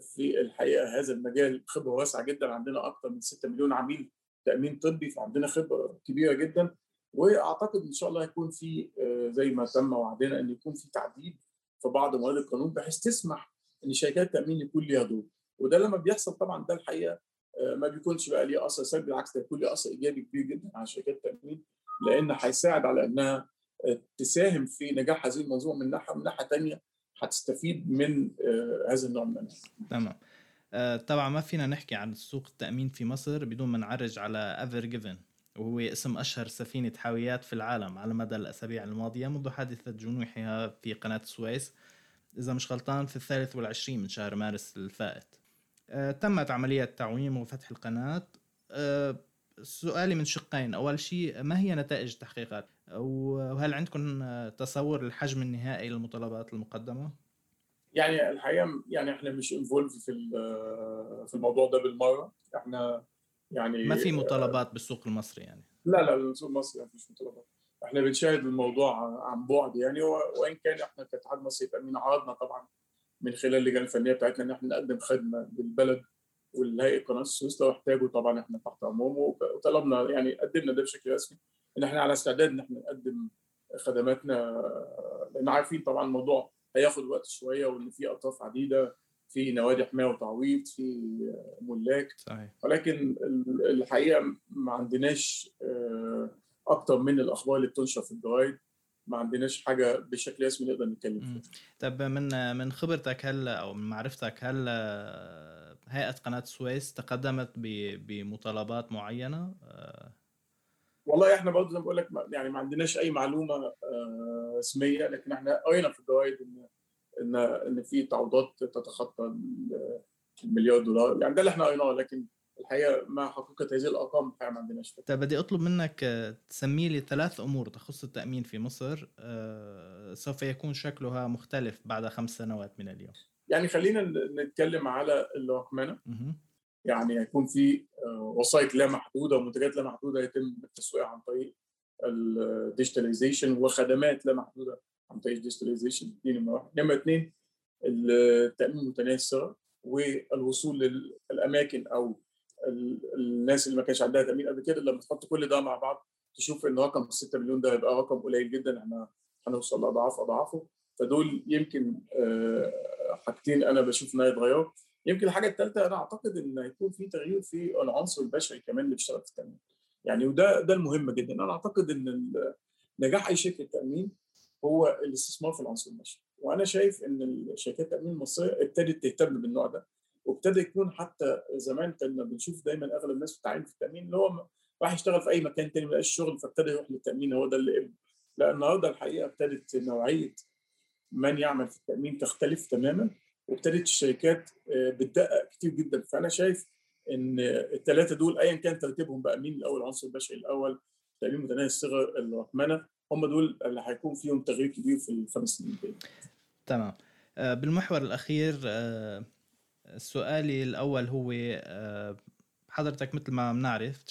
في الحقيقة هذا المجال خبرة واسعة جدا. عندنا أكثر من 6 مليون عميل تأمين طبي فعندنا خبرة كبيرة جدا. وأعتقد إن شاء الله هيكون في آه، زي ما تم وعدنا إن يكون في تعديل في بعض مواد القانون بحيث تسمح إن شركات التأمين يكون ليها دور. وده لما بيحصل طبعا ده الحقيقة آه، ما بيكونش بقى ليه أثر سلبي بالعكس ده يكون ليه أثر إيجابي كبير جدا على شركات التأمين لأن هيساعد على إنها تساهم في نجاح هذه المنظومة من ناحية من ناحية ثانية هتستفيد من آه، هذا النوع من تمام. آه، طبعا ما فينا نحكي عن سوق التأمين في مصر بدون ما نعرج على Ever Given وهو اسم أشهر سفينة حاويات في العالم على مدى الأسابيع الماضية منذ حادثة جنوحها في قناة السويس إذا مش غلطان في الثالث والعشرين من شهر مارس الفائت. آه، تمت عملية تعويم وفتح القناة. سؤالي من شقين. أول شيء ما هي نتائج التحقيقات؟ وهل عندكم تصور الحجم النهائي للمطالبات المقدمة؟ يعني الحقيقة يعني إحنا مش انفولف في في الموضوع ده بالمرة. إحنا يعني ما في مطالبات بالسوق المصري يعني. لا لا السوق المصري ما فيش مطالبات. إحنا بنشاهد الموضوع عن بعد يعني وإن كان إحنا كاتحاد مصري للتامين عرضنا طبعا من خلال اللجان الفنية بتاعتنا إن إحنا نقدم خدمة للبلد والهيئة قناة السويس لو احتاجوا طبعا إحنا تحت أمرهم وطلبنا يعني قدمنا ده بشكل رسمي. إن إحنا على استعداد إن إحنا نقدم خدماتنا لأن عارفين طبعا الموضوع هياخد وقت شوية وإن في أطراف عديدة في نوادي حمايه وتعويض في ملاك. صحيح. ولكن الحقيقة ما عندناش أكتر من الأخبار اللي بتنشر في الجرايد ما عندناش حاجة بشكل رسمي نقدر نتكلم فيها. طب من من خبرتك هل أو من معرفتك هل هيئة قناة السويس تقدمت بمطالبات معينة؟ والله إحنا برضه زي ما بقول لك يعني ما عندناش أي معلومة رسمية لكن إحنا قرينا في الجرايد ان ان إن في تعويضات تتخطى المليار دولار. يعني ده اللي إحنا قريناه لكن الحقيقة ما حقيقه هذه الأرقام الحقيقة ما عندناش طيب بدي أطلب منك تسمي لي ثلاث أمور تخص التأمين في مصر سوف يكون شكلها مختلف بعد خمس سنوات من اليوم. يعني خلينا نتكلم على الرقمنة. يعني هيكون في وسائط لا محدودة ومنتجات لا محدودة يتم التسويق عن طريق ال digitalization وخدمات لا محدودة عن طريق الديجيتاليزيشن دي نمره واحد نمرة اثنين التامين متناهي الثراء والوصول للاماكن أو الناس اللي ما كانش عندها تأمين قبل كده. لما تحط كل ده مع بعض تشوف إن رقم 6 مليون ده هيبقى رقم قليل جدا. إحنا هنوصل لأضعاف أضعافه. فدول يمكن حاجتين أنا بشوف إنها يتغيروا. يمكن الحاجة الثالثه أنا أعتقد إن هيكون في تغيير في العنصر البشري كمان اللي بيشتغل في التأمين. يعني وده ده المهم جدا. أنا أعتقد إن نجاح أي شركة تأمين هو الاستثمار في العنصر البشري. وأنا شايف إن شركات التأمين المصرية ابتدت تهتم بالنوع ده. وابتدى يكون حتى زمان كنا بنشوف دايما أغلب الناس بتتعين في التأمين اللي هو راح يشتغل في أي مكان تاني ما لقاش شغل فابتدى يروح للتأمين هو ده اللي قبل لا النهارده الحقيقة ابتدت نوعية من يعمل في التأمين تختلف تماما. وابتدت الشركات بتدقق كتير جدا فأنا شايف إن الثلاثه دول ايا كان ترتيبهم بقى مين الأول العنصر البشري الأول تامين متناهي الصغر الرقمنه هم دول اللي هيكون فيهم تغيير كبير في الخمس سنين الجايه. تمام بالمحور الأخير سؤالي الأول هو حضرتك مثل ما بنعرف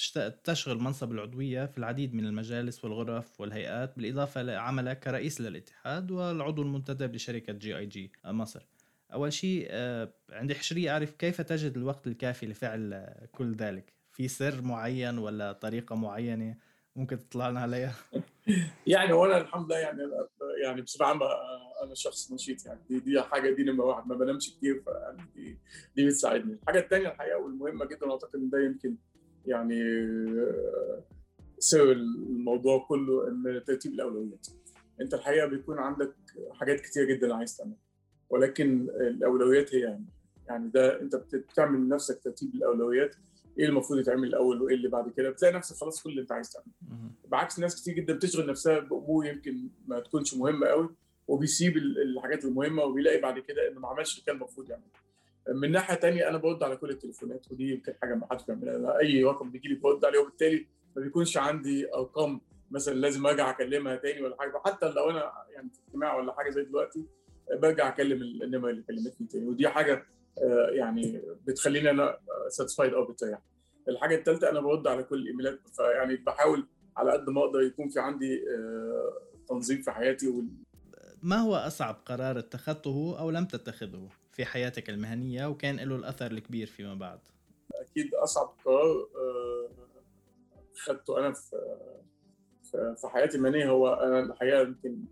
تشغل منصب العضوية في العديد من المجالس والغرف والهيئات بالإضافة لعملك كرئيس للاتحاد والعضو المنتدب لشركة GIG مصر. أول شيء عندي حشرية أعرف كيف تجد الوقت الكافي لفعل كل ذلك؟ في سر معين ولا طريقة معينة ممكن تطلع لنا عليها؟ يعني وأنا الحمد لله يعني يعني بصفة عامة أنا شخص نشيط يعني دي دي حاجة دي نمرة واحد ما بنامش كتير فيعني دي دي بتساعدني الحاجة الثانية الحقيقة والمهمة جدا وأعتقد إن ده يمكن يعني سر الموضوع كله إن ترتيب الأولويات أنت الحقيقة بيكون عندك حاجات كتير جدا عايز تعملها ولكن الأولويات هي يعني, يعني ده أنت بتعمل لنفسك ترتيب الأولويات إيه المفروض يتعمل الأول وإيه اللي بعد كده؟ بتلاقي نفسك خلاص كل اللي أنت عايز تعمله. بعكس ناس كتير جدا بتشغل نفسها بامور يمكن ما تكونش مهمة قوي وبيسيب الحاجات المهمة وبيلاقي بعد كده إنه ما عملش اللي كان المفروض يعمله. من ناحية تانية أنا برد على كل التليفونات ودي يمكن حاجة ما حدش بيعملها أي رقم بيجي لي برد عليه وبالتالي ما بيكونش عندي أرقام مثلا لازم أرجع أكلمها تاني ولا حاجة حتى لو أنا يعني في اجتماع ولا حاجة زي دلوقتي برجع اكلم النمره اللي كلمتني تاني. ودي حاجة يعني بتخليني أنا ساتسفايد أو بتريح. الحاجة الثالثه أنا برد على كل الإيميلات. فيعني بحاول على قد ما أقدر يكون في عندي تنظيم في حياتي وال... ما هو أصعب قرار اتخذته أو لم تتخذه في حياتك المهنية وكان له الأثر الكبير فيما بعد؟ أكيد أصعب قرار خدته أنا في في حياتي المهنية هو أنا الحقيقة يمكن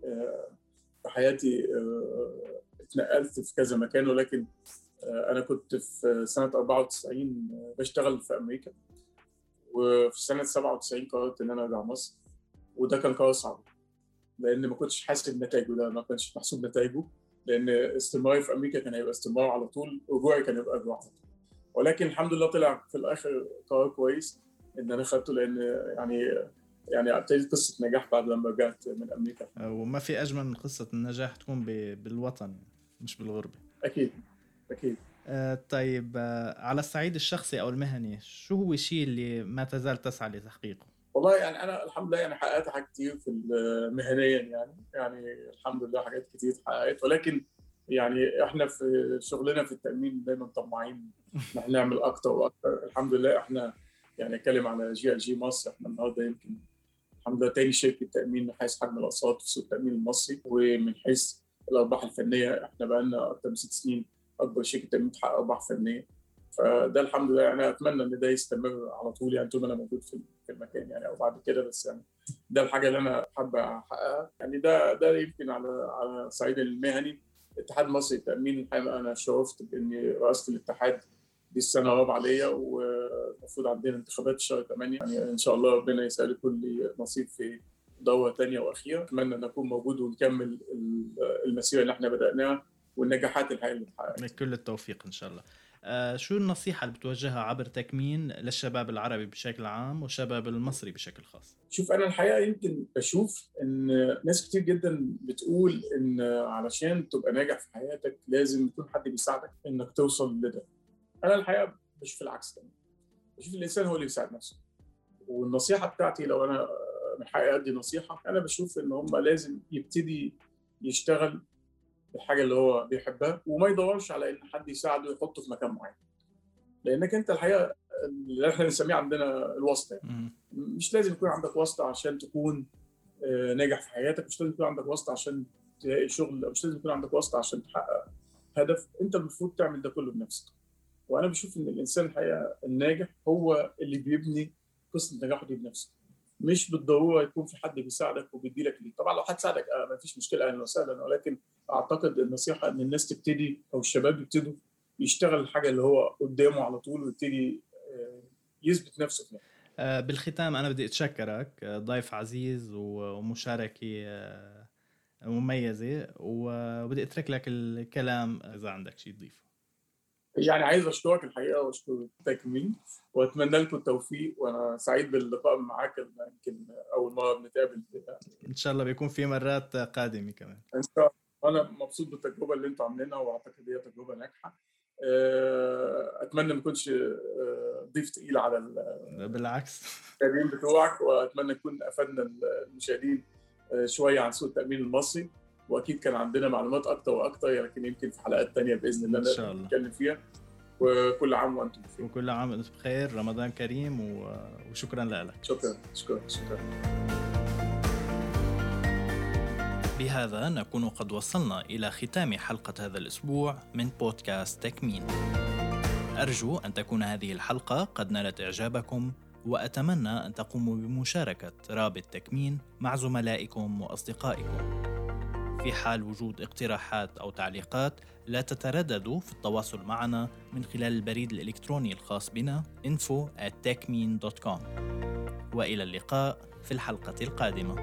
في حياتي اتنقلت في كذا مكان ولكن أنا كنت في سنة 94 بشتغل في أمريكا وفي سنة 97 قررت إن أنا أرجع مصر وده كان قرار صعب لأن ما كنتش حاسب نتائجه ده ما كانش محسوب نتائجه لأن استمراري في أمريكا كان هيبقى استمرار على طول رجوعي كان هيبقى رجوع على طول. ولكن الحمد لله طلع في الآخر قرار كويس إن أنا خدته لأن يعني يعني ابتديت قصة نجاح بعد لما رجعت من أمريكا. وما في أجمل من قصة النجاح تكون بالوطن مش بالغربة. أكيد أكيد. آه طيب آه على الصعيد الشخصي أو المهني شو هو الشيء اللي ما تزال تسعى لتحقيقه؟ والله يعني أنا الحمد لله يعني حققت حاجات كتير في مهنيا يعني. يعني الحمد لله حاجات كتير اتحققت. ولكن يعني إحنا في شغلنا في التأمين دايما طماعين إحنا نعمل أكتر وأكتر. الحمد لله إحنا يعني اتكلم على جي إل جي مصر إحنا النهارده يمكن الحمد لله. تاني شركة تأمين من حيث حجم الأقساط في سوق التأمين المصري. ومن حيث الأرباح الفنية إحنا بقى لنا أكثر من ست سنين أكبر شركة تأمين بتحقق أرباح فنية. فده الحمد لله. يعني أتمنى إن ده يستمر على طول يعني طول ما أنا موجود في المكان يعني أو بعد كده بس يعني ده الحاجة اللي أنا حابة أحققها. يعني ده ده يمكن على على الصعيد المهني. الاتحاد المصري للتأمين الحقيقة أنا شرفت بإني رئاسه الاتحاد دي السنة الرابعة ليا والمفروض عندنا انتخابات شهر 8 يعني إن شاء الله ربنا يسهل كل نصيب في دورة ثانية وأخيرة أتمنى إن أكون موجود ونكمل المسيرة اللي إحنا بدأناها والنجاحات الحقيقيه اللي اتحققت كل التوفيق إن شاء الله آه شو النصيحة اللي بتوجهها عبر تكمين للشباب العربي بشكل عام والشباب المصري بشكل خاص؟ شوف أنا الحقيقة يمكن بشوف إن ناس كتير جدا بتقول إن علشان تبقى ناجح في حياتك لازم يكون حد بيساعدك إنك توصل لده. أنا الحقيقة بشوف العكس تماما. بشوف الإنسان هو اللي بيساعد نفسه. والنصيحة بتاعتي لو أنا من حقي أدي نصيحة أنا بشوف إن هم لازم يبتدي يشتغل الحاجة اللي هو بيحبها وما يدورش على إن حد يساعده يحطه في مكان معين لأنك أنت الحقيقة اللي إحنا بنسميه عندنا الواسطة يعني. مش لازم يكون عندك واسطة عشان تكون ناجح في حياتك مش لازم يكون عندك واسطة عشان تلاقي شغل مش لازم يكون عندك واسطة عشان تحقق هدف أنت المفروض تعمل ده كله بنفسك وأنا بشوف إن الإنسان الحقيقة الناجح هو اللي بيبني قصة نجاحه دي بنفسه. مش بالضرورة يكون في حد بيساعدك وبيدي لك ليه طبعا لو حد ساعدك آه ما فيش مشكلة أهلا وسهلا ولكن أعتقد النصيحة إن الناس تبتدي أو الشباب يبتدوا يشتغل الحاجة اللي هو قدامه على طول ويبتدي يثبت نفسه فيها. بالختام أنا بدي أتشكرك ضيف عزيز ومشاركة مميزة وبدي أترك لك الكلام إذا عندك شيء تضيفه. يعني عايز أشكرك الحقيقة وأشكر التكمين وأتمنى لكم التوفيق وأنا سعيد باللقاء معاك يمكن أول مرة بنتقابل إن شاء الله بيكون في مرات قادمة كمان. إن شاء الله. وأنا مبسوط بالتجربة اللي أنتم عاملينها وأعتقد هي تجربة ناجحة. أتمنى ما اكونش ضيف تقيل على بالعكس. المشاهدين بتوعك وأتمنى نكون أفدنا المشاهدين شوية عن سوق التأمين المصري. وأكيد كان عندنا معلومات أكتر وأكتر لكن يمكن في حلقات تانية بإذن الله إن شاء الله. نتكلم فيها. وكل عام وأنتم بخير. وكل عام وأنتم بخير. رمضان كريم وشكرا لك. شكرا شكرا شكرا. بهذا نكون قد وصلنا إلى ختام حلقة هذا الأسبوع من بودكاست تكمين أرجو أن تكون هذه الحلقة قد نالت إعجابكم وأتمنى أن تقوموا بمشاركة رابط تكمين مع زملائكم وأصدقائكم. في حال وجود اقتراحات أو تعليقات لا تترددوا في التواصل معنا من خلال البريد الإلكتروني الخاص بنا info at techmean.com وإلى اللقاء في الحلقة القادمة.